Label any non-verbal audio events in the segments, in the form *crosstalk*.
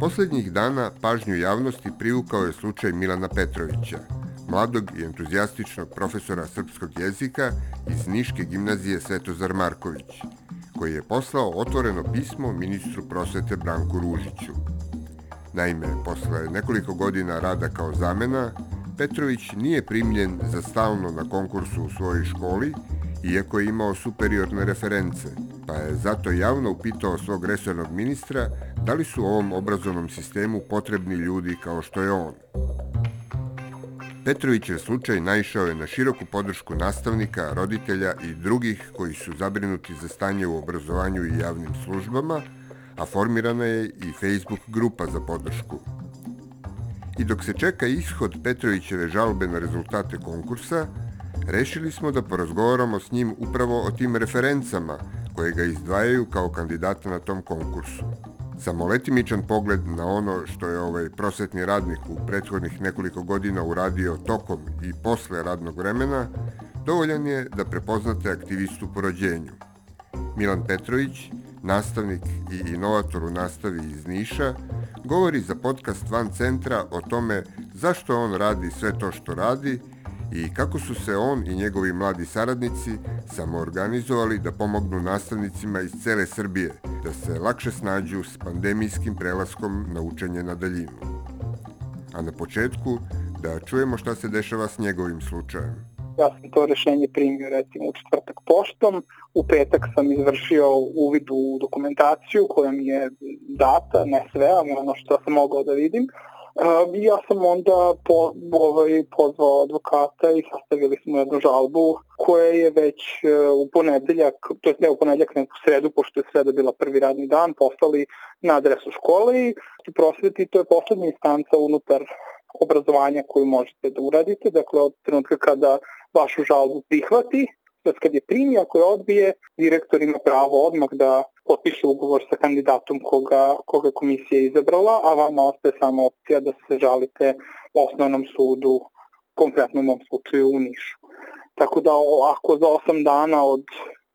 Poslednjih dana pažnju javnosti privukao je slučaj Milana Petrovića, mladog i entuzijastičnog profesora srpskog jezika iz Niške gimnazije Svetozar Marković, koji je poslao otvoreno pismo ministru prosvete Branku Ružiću. Naime, posle nekoliko godina rada kao zamena, Petrović nije primljen za stalno na konkursu u svojoj školi, iako je imao superiorne reference, pa je zato javno upitao svog resornog ministra da li su ovom obrazovnom sistemu potrebni ljudi kao što je on. Petrovićev slučaj naišao je na široku podršku nastavnika, roditelja i drugih koji su zabrinuti za stanje u obrazovanju i javnim službama, a formirana je i Facebook grupa za podršku. I dok se čeka ishod Petrovićeve žalbe na rezultate konkursa, rešili smo da porazgovaramo s njim upravo o tim referencama koje ga izdvajaju kao kandidata na tom konkursu. Samoletimičan pogled na ono što je ovaj prosvetni radnik u prethodnih nekoliko godina uradio tokom i posle radnog vremena, dovoljan je da prepoznate aktivistu po rođenju. Milan Petrović, nastavnik i inovator u nastavi iz Niša, govori za podcast Van Centra o tome zašto on radi sve to što radi i kako su se on i njegovi mladi saradnici samoorganizovali da pomognu nastavnicima iz cele Srbije da se lakše snađu s pandemijskim prelaskom na učenje na daljinu. A na početku da čujemo šta se dešava s njegovim slučajem. Ja sam to rešenje primio recimo u četvrtak poštom, u petak sam izvršio uvid u dokumentaciju koja mi je data, ne sve, ali ono što sam mogao da vidim. Ja sam onda po, ovaj, pozvao advokata i sastavili smo jednu žalbu koja je već e, u ponedeljak, to je ne u ponedeljak, ne u sredu, pošto je sreda bila prvi radni dan, poslali na adresu škole i prosveti to je poslednja instanca unutar obrazovanja koju možete da uradite, dakle od trenutka kada vašu žalbu prihvati, da kad je primi, ako je odbije, direktor ima pravo odmah da potpiše ugovor sa kandidatom koga, koga komisija izabrala, a vama ostaje samo opcija da se žalite osnovnom sudu, konkretno u mom slučaju u Nišu. Tako da ako za 8 dana od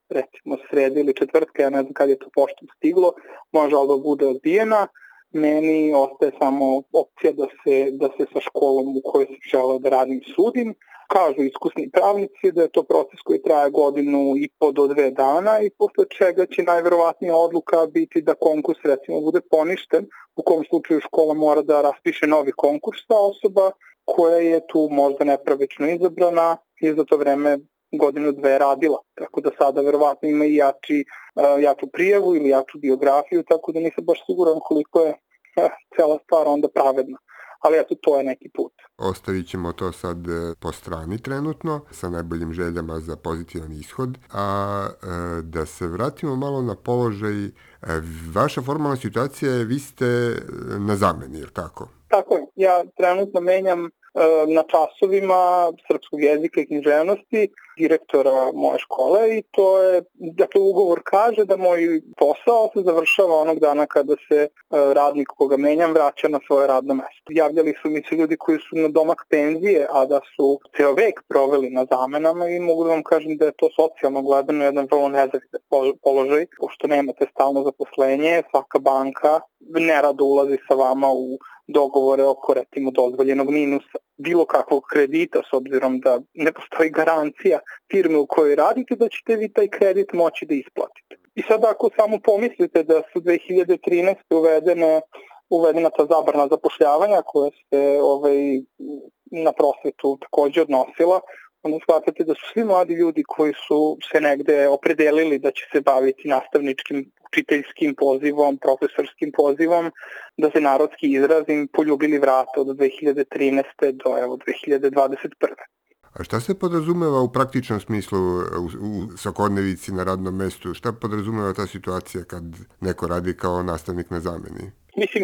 recimo srede ili četvrtka, ja ne znam kad je to poštom stiglo, moja žalba bude odbijena, meni ostaje samo opcija da se, da se sa školom u kojoj sam želeo da radim sudim, kažu iskusni pravnici da je to proces koji traje godinu i po do dve dana i posle čega će najverovatnija odluka biti da konkurs recimo bude poništen, u kom slučaju škola mora da raspiše novi konkurs sa osoba koja je tu možda nepravično izabrana i za to vreme godinu dve radila. Tako da sada verovatno ima i jači, jaču prijavu ili jaču biografiju, tako da nisam baš siguran koliko je cela stvar onda pravedna ali eto, to je neki put. Ostavit ćemo to sad e, po strani trenutno, sa najboljim željama za pozitivan ishod, a e, da se vratimo malo na položaj, e, vaša formalna situacija je, vi ste na zameni, je tako? Tako je, ja trenutno menjam na časovima srpskog jezika i književnosti direktora moje škole i to je, dakle ugovor kaže da moj posao se završava onog dana kada se e, radnik koga menjam vraća na svoje radno mesto. Javljali su mi se ljudi koji su na domak penzije, a da su ceo vek proveli na zamenama i mogu da vam kažem da je to socijalno gledano jedan vrlo nezavidan položaj, pošto nemate stalno zaposlenje, svaka banka nerado ulazi sa vama u dogovore oko recimo dozvoljenog minusa bilo kakvog kredita s obzirom da ne postoji garancija firme u kojoj radite da ćete vi taj kredit moći da isplatite. I sad ako samo pomislite da su 2013. uvedene uvedena ta zabrana zapošljavanja koja se ovaj, na prosvetu takođe odnosila, onda shvatate da su svi mladi ljudi koji su se negde opredelili da će se baviti nastavničkim učiteljskim pozivom, profesorskim pozivom, da se narodski izrazim, poljubili vrata od 2013. do evo 2021. A šta se podrazumeva u praktičnom smislu u, u svakodnevici na radnom mestu? Šta podrazumeva ta situacija kad neko radi kao nastavnik na zameni? Mislim,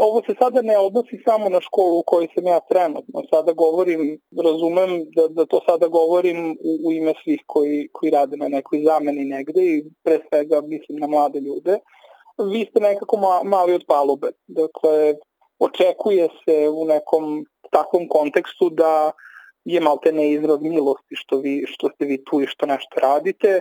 ovo se sada ne odnosi samo na školu u kojoj sam ja trenutno. Sada govorim, razumem da, da to sada govorim u, u ime svih koji, koji rade na nekoj zameni negde i pre svega mislim na mlade ljude. Vi ste nekako ma, mali od palube. Dakle, očekuje se u nekom takvom kontekstu da je malte ne izraz milosti što, vi, što ste vi tu i što nešto radite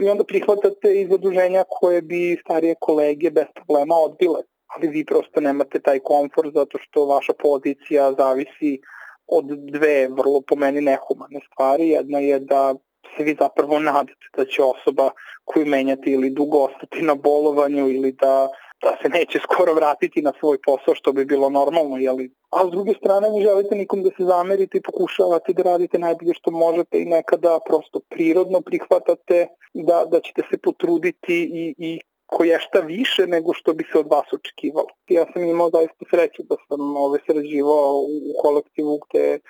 i onda prihvatate i zaduženja koje bi starije kolege bez problema odbile ali vi prosto nemate taj komfort zato što vaša pozicija zavisi od dve vrlo po meni nehumane stvari. Jedna je da se vi zapravo nadate da će osoba koju menjate ili dugo ostati na bolovanju ili da, da se neće skoro vratiti na svoj posao što bi bilo normalno, jeli? a s druge strane ne želite nikom da se zamerite i pokušavate da radite najbolje što možete i nekada prosto prirodno prihvatate da, da ćete se potruditi i, i koje šta više nego što bi se od vas očekivalo. Ja sam imao zaista sreću da sam ove, sređivao u kolektivu gde e,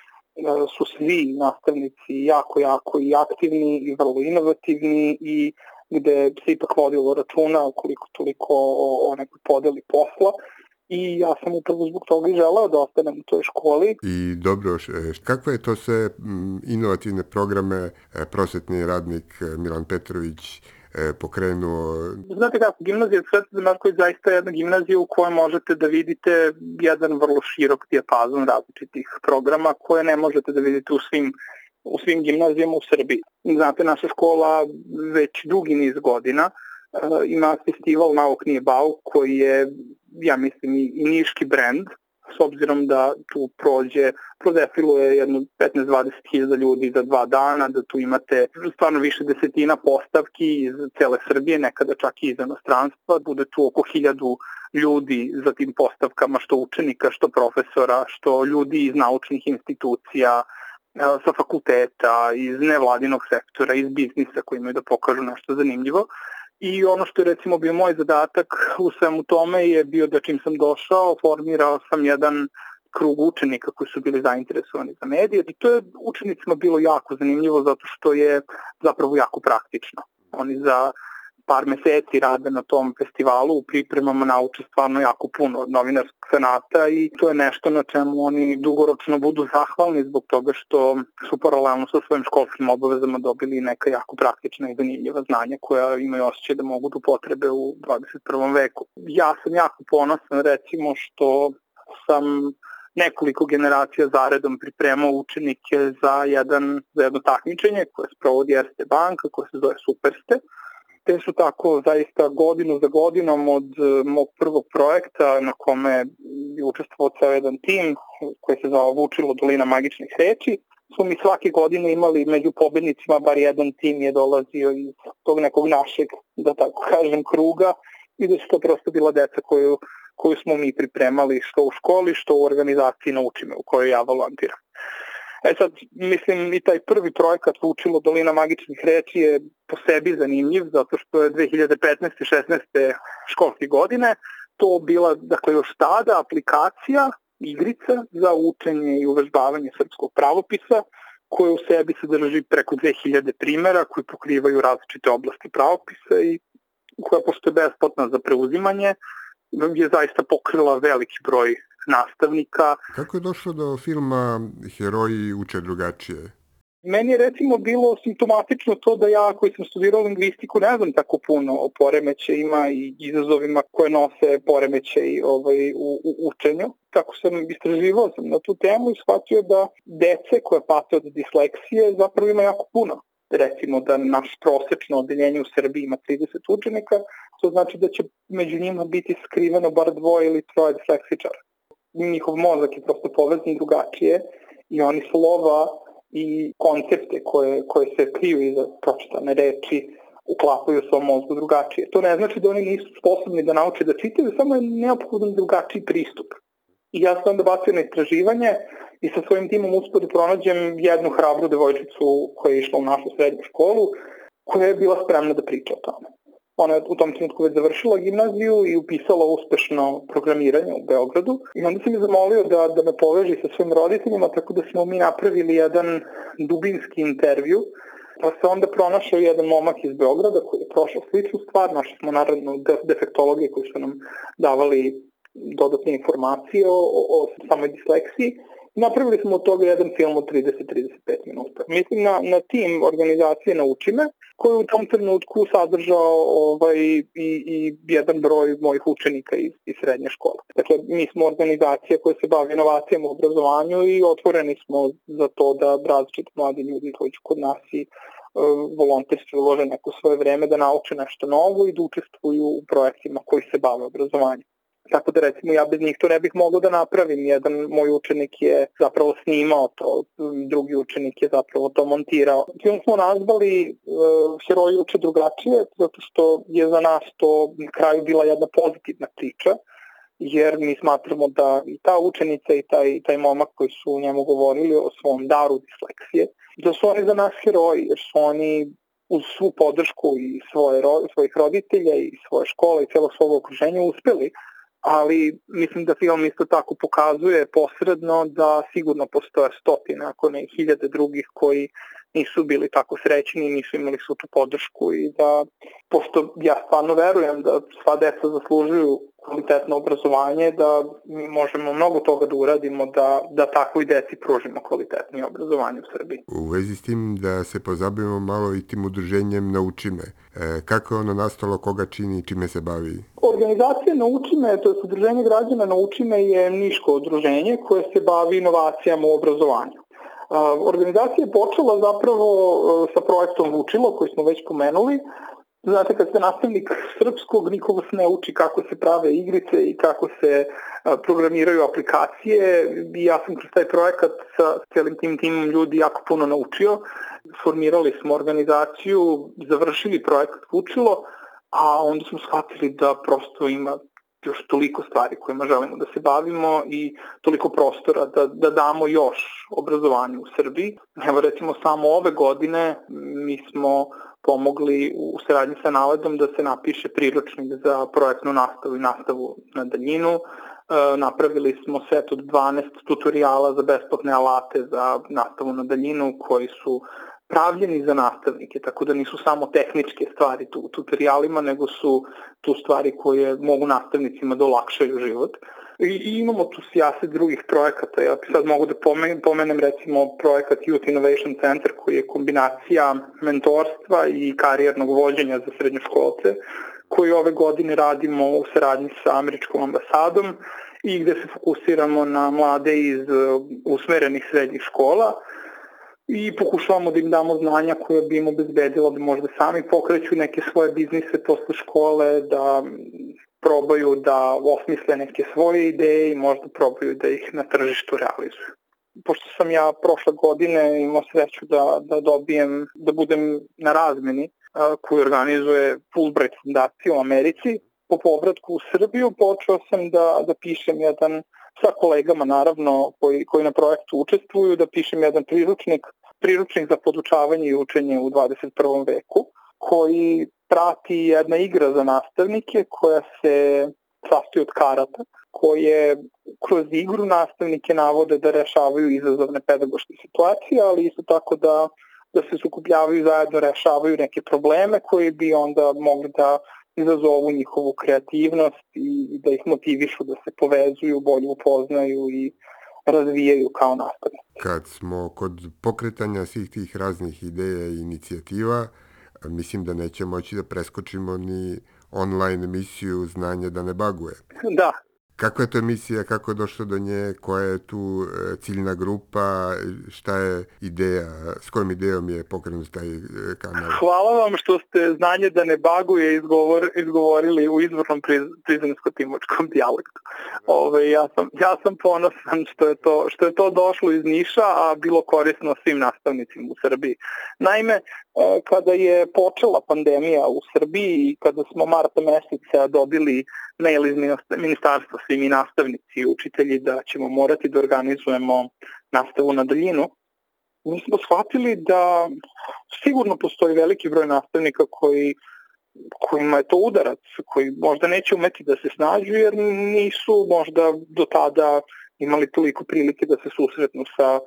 su svi nastavnici jako, jako i aktivni i vrlo inovativni i gde se ipak vodilo računa koliko toliko o, o nekoj podeli posla i ja sam upravo zbog toga i želeo da ostanem u toj školi. I dobro, kakve je to sve inovativne programe e, prosvetni radnik e, Milan Petrović e, pokrenuo? Znate kako, gimnazija Sveta zaista je jedna gimnazija u kojoj možete da vidite jedan vrlo širok dijapazon različitih programa koje ne možete da vidite u svim u svim gimnazijama u Srbiji. Znate, naša škola već dugi niz godina uh, ima festival Nauk nije bauk koji je, ja mislim, i niški brend s obzirom da tu prođe, prodefiluje jedno 15-20 hiljada ljudi za dva dana, da tu imate stvarno više desetina postavki iz cele Srbije, nekada čak i iz inostranstva, bude tu oko hiljadu ljudi za tim postavkama, što učenika, što profesora, što ljudi iz naučnih institucija, e, sa fakulteta, iz nevladinog sektora, iz biznisa koji imaju da pokažu nešto zanimljivo. I ono što je recimo bio moj zadatak u svemu tome je bio da čim sam došao, formirao sam jedan krug učenika koji su bili zainteresovani za medije i to je učenicima bilo jako zanimljivo zato što je zapravo jako praktično. Oni za par meseci rade na tom festivalu, u pripremama nauče stvarno jako puno od novinarskog sanata i to je nešto na čemu oni dugoročno budu zahvalni zbog toga što su paralelno sa svojim školskim obavezama dobili neka jako praktična i zanimljiva znanja koja imaju osjećaj da mogu da potrebe u 21. veku. Ja sam jako ponosan recimo što sam nekoliko generacija zaredom pripremao učenike za, jedan, za jedno takmičenje koje sprovodi Erste banka, koje se zove Superste te su tako zaista godinu za godinom od e, mog prvog projekta na kome je učestvovao ceo jedan tim koji se zvao Vučilo Dolina magičnih reči, su mi svake godine imali među pobednicima bar jedan tim je dolazio iz tog nekog našeg, da tako kažem, kruga i da su to prosto bila deca koju, koju smo mi pripremali što u školi, što u organizaciji naučime u kojoj ja volontiram. E sad, mislim, i taj prvi projekat Vučilo Dolina magičnih reči je po sebi zanimljiv, zato što je 2015. 16. školske godine to bila, dakle, još tada aplikacija, igrica za učenje i uvežbavanje srpskog pravopisa, koja u sebi sadrži preko 2000 primera koji pokrivaju različite oblasti pravopisa i koja postoje besplatna za preuzimanje, je zaista pokrila veliki broj nastavnika. Kako je došlo do filma Heroji uče drugačije? Meni je recimo bilo simptomatično to da ja koji sam studirao lingvistiku ne znam tako puno o poremećajima i izazovima koje nose poremećaj ovaj, u, u učenju. Tako sam istraživao sam na tu temu i shvatio da dece koje pate od disleksije zapravo ima jako puno. Recimo da naš prosečno odeljenje u Srbiji ima 30 učenika, to znači da će među njima biti skriveno bar dvoje ili troje disleksičara njihov mozak je prosto povezan drugačije i oni slova i koncepte koje, koje se kriju iza pročitane reči uklapaju u svom mozgu drugačije. To ne znači da oni nisu sposobni da nauče da čitaju, samo je neophodan drugačiji pristup. I ja sam onda bacio na istraživanje i sa svojim timom uspio da pronađem jednu hrabru devojčicu koja je išla u našu srednju školu, koja je bila spremna da priča o tome. Ona je u tom trenutku već završila gimnaziju i upisala uspešno programiranje u Beogradu i onda sam je zamolio da, da me poveži sa svojim roditeljima tako da smo mi napravili jedan dubinski intervju Pa se onda pronašao jedan momak iz Beograda koji je prošao sličnu stvar, našli smo naravno defektologe koji su nam davali dodatne informacije o, o, o samoj disleksiji. Napravili smo od toga jedan film od 30-35 minuta. Mislim na, na tim organizacije Nauči me, koji je u tom trenutku sadržao ovaj, i, i jedan broj mojih učenika iz, iz srednje škole. Dakle, mi smo organizacija koja se bavi inovacijama u obrazovanju i otvoreni smo za to da različiti mladi ljudi će kod nas i volonterski ulože neko svoje vreme da nauče nešto novo i da učestvuju u projektima koji se bave obrazovanjem. Tako da recimo ja bez njih to ne bih mogao da napravim. Jedan moj učenik je zapravo snimao to, drugi učenik je zapravo to montirao. Film smo nazvali uh, Heroji uče drugačije, zato što je za nas to na kraju bila jedna pozitivna priča, jer mi smatramo da i ta učenica i taj, taj momak koji su u njemu govorili o svom daru disleksije, da su oni za nas heroji, jer su oni uz svu podršku i svoje, svojih roditelja i svoje škole i celog svog okruženja uspeli ali mislim da film isto tako pokazuje posredno da sigurno postoje stotine, ako ne hiljade drugih koji nisu bili tako srećni, nisu imali svu tu podršku i da, pošto ja stvarno verujem da sva deca zaslužuju kvalitetno obrazovanje, da možemo mnogo toga da uradimo da, da takvoj deci pružimo kvalitetnije obrazovanje u Srbiji. U vezi s tim da se pozabavimo malo i tim udruženjem Nauči me. E, kako je ono nastalo, koga čini i čime se bavi? Organizacija Nauči me, to je udruženje građana Nauči me je niško udruženje koje se bavi inovacijama u obrazovanju. Organizacija je počela zapravo e, sa projektom Vučilo koji smo već pomenuli. Znate, kad ste nastavnik srpskog, niko vas ne uči kako se prave igrice i kako se e, programiraju aplikacije. Ja sam kroz taj projekat sa celim tim timom ljudi jako puno naučio. Formirali smo organizaciju, završili projekat Vučilo, a onda smo shvatili da prosto ima još toliko stvari kojima želimo da se bavimo i toliko prostora da, da damo još obrazovanju u Srbiji. Evo recimo samo ove godine mi smo pomogli u saradnji sa Naledom da se napiše priručnik za projektnu nastavu i nastavu na daljinu. E, napravili smo set od 12 tutoriala za besplatne alate za nastavu na daljinu koji su pravljeni za nastavnike, tako da nisu samo tehničke stvari tu u tutorialima, nego su tu stvari koje mogu nastavnicima da olakšaju život. I, i imamo tu sjase drugih projekata. Ja sad mogu da pomenem, pomenem recimo projekat Youth Innovation Center koji je kombinacija mentorstva i karijernog vođenja za srednjoškolce koji ove godine radimo u saradnji sa američkom ambasadom i gde se fokusiramo na mlade iz uh, usmerenih srednjih škola i pokušavamo da im damo znanja koje bi im obezbedilo da možda sami pokreću neke svoje biznise posle škole, da probaju da osmisle neke svoje ideje i možda probaju da ih na tržištu realizuju. Pošto sam ja prošle godine imao sreću da, da dobijem, da budem na razmeni koju organizuje Fulbright fundacija u Americi, po povratku u Srbiju počeo sam da, da pišem jedan sa kolegama naravno koji, koji na projektu učestvuju da pišem jedan priručnik, priručnik za podučavanje i učenje u 21. veku koji prati jedna igra za nastavnike koja se sastoji od karata koje kroz igru nastavnike navode da rešavaju izazovne pedagoške situacije, ali isto tako da da se sukupljavaju zajedno, rešavaju neke probleme koji bi onda mogli da izazovu njihovu kreativnost i da ih motivišu da se povezuju, bolje upoznaju i razvijaju kao nastavnici. Kad smo kod pokretanja svih tih raznih ideja i inicijativa, mislim da neće moći da preskočimo ni online emisiju Znanje da ne baguje. Da, Kako je to emisija, kako je došlo do nje, koja je tu e, ciljna grupa, šta je ideja, s kojom idejom je pokrenut taj e, kanal? Hvala vam što ste znanje da ne baguje izgovor, izgovorili u izvornom priz, prizemsko-timočkom dijalektu. Ove, ja, sam, ja sam ponosan što je, to, što je to došlo iz Niša, a bilo korisno svim nastavnicima u Srbiji. Naime, kada je počela pandemija u Srbiji i kada smo marta meseca dobili mail iz ministarstva, svi mi nastavnici i učitelji da ćemo morati da organizujemo nastavu na daljinu, mi smo shvatili da sigurno postoji veliki broj nastavnika koji kojima je to udarac, koji možda neće umeti da se snađu jer nisu možda do tada imali toliko prilike da se susretnu sa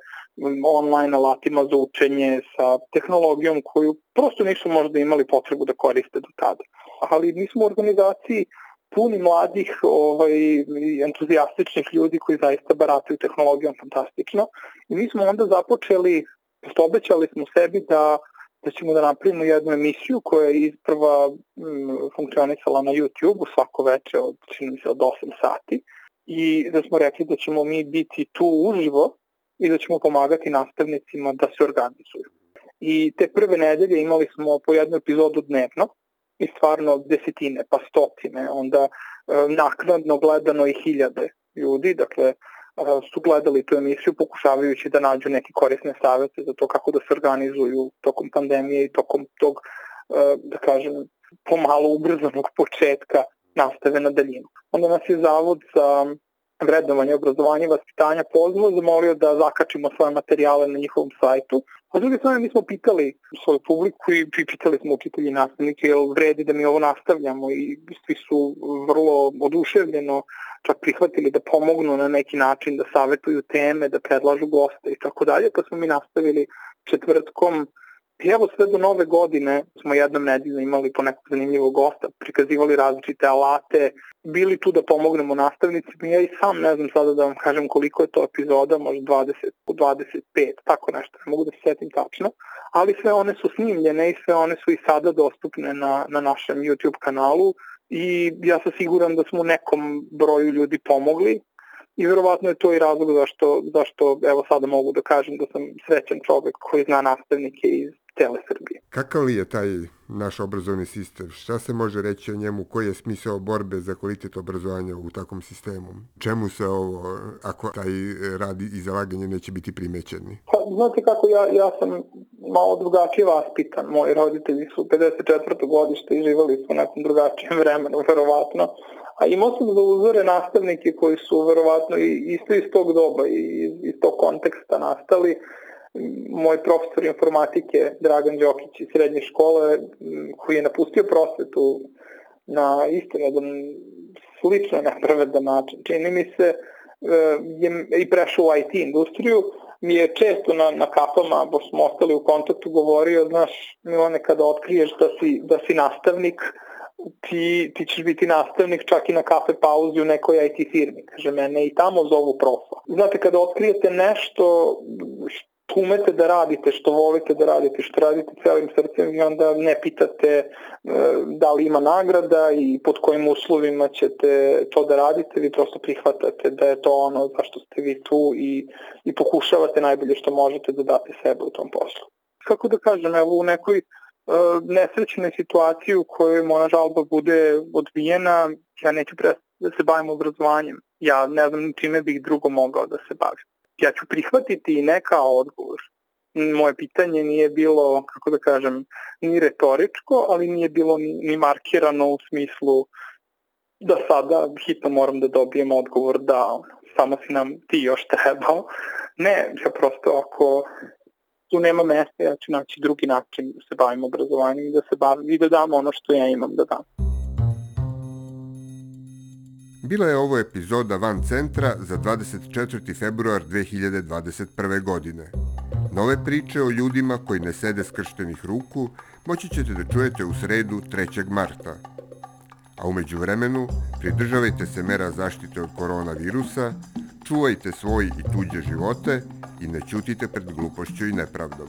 online alatima za učenje, sa tehnologijom koju prosto nisu možda imali potrebu da koriste do tada. Ali mi smo u organizaciji puni mladih ovaj, entuzijastičnih ljudi koji zaista barataju tehnologijom fantastično. I mi smo onda započeli, obećali smo sebi da da ćemo da napravimo jednu emisiju koja je isprva m, funkcionisala na YouTube-u svako veče od, čini se, od 8 sati i da smo rekli da ćemo mi biti tu uživo i da ćemo pomagati nastavnicima da se organizuju. I te prve nedelje imali smo po jednu epizodu dnevno i stvarno desetine, pa stotine, onda e, naknadno gledano i hiljade ljudi, dakle e, su gledali tu emisiju pokušavajući da nađu neke korisne savete za to kako da se organizuju tokom pandemije i tokom tog, e, da kažem, pomalo ubrzanog početka nastave na daljinu. Onda nas je Zavod za vrednovanje obrazovanja i vaspitanja pozvao, zamolio da zakačimo svoje materijale na njihovom sajtu. A druge strane mi smo pitali svoju publiku i pitali smo učitelji i nastavnike jel vredi da mi ovo nastavljamo i svi su vrlo oduševljeno čak prihvatili da pomognu na neki način, da savetuju teme, da predlažu goste i tako dalje, pa smo mi nastavili četvrtkom I evo sve do nove godine smo jednom nedeljno imali po nekog zanimljivog gosta, prikazivali različite alate, bili tu da pomognemo nastavnicima. Ja i sam ne znam sada da vam kažem koliko je to epizoda, možda 20, 25, tako nešto, ne mogu da se setim tačno, ali sve one su snimljene i sve one su i sada dostupne na, na našem YouTube kanalu i ja sam siguran da smo nekom broju ljudi pomogli i verovatno je to i razlog zašto, zašto evo sada mogu da kažem da sam srećan čovek koji zna nastavnike iz cele Srbije. Kakav li je taj naš obrazovni sistem? Šta se može reći o njemu? Koji je smisao borbe za kvalitet obrazovanja u takvom sistemu? Čemu se ovo, ako taj rad i zalaganje neće biti primećeni? Pa, znate kako, ja, ja sam malo drugačije vaspitan. Moji roditelji su 54. godište i živali su u nekom drugačijem *laughs* vremenu, verovatno. A imao sam za uzore nastavnike koji su verovatno isto iz tog doba i iz, iz tog konteksta nastali moj profesor informatike Dragan Đokić iz srednje škole koji je napustio prosvetu na isto jedan slično nepravedan način. Čini mi se e, je i prešao u IT industriju, mi je često na, na kapama, bo smo ostali u kontaktu, govorio, znaš, Milane, kada otkriješ da si, da si nastavnik, ti, ti ćeš biti nastavnik čak i na kafe pauzi u nekoj IT firmi, kaže mene, i tamo zovu profa. Znate, kada otkrijete nešto umete da radite što volite da radite, što radite celim srcem i onda ne pitate e, da li ima nagrada i pod kojim uslovima ćete to da radite, vi prosto prihvatate da je to ono zašto ste vi tu i, i pokušavate najbolje što možete da date sebe u tom poslu. Kako da kažem, evo u nekoj uh, nesrećnoj situaciji u kojoj moja žalba bude odbijena, ja neću prestati da se bavim obrazovanjem. Ja ne znam čime bih drugo mogao da se bavim ja ću prihvatiti i ne kao odgovor. Moje pitanje nije bilo, kako da kažem, ni retoričko, ali nije bilo ni markirano u smislu da sada hitno moram da dobijem odgovor da samo si nam ti još trebao. Ne, ja prosto ako tu nema mesta, ja ću naći drugi način da se bavim obrazovanjem i da se bavim i da dam ono što ja imam da dam. Bila je ovo epizoda Van Centra za 24. februar 2021. godine. Nove priče o ljudima koji ne sede skrštenih ruku moći ćete da čujete u sredu 3. marta. A umeđu vremenu pridržavajte se mera zaštite od koronavirusa, čuvajte svoj i tuđe živote i ne ćutite pred glupošću i nepravdom.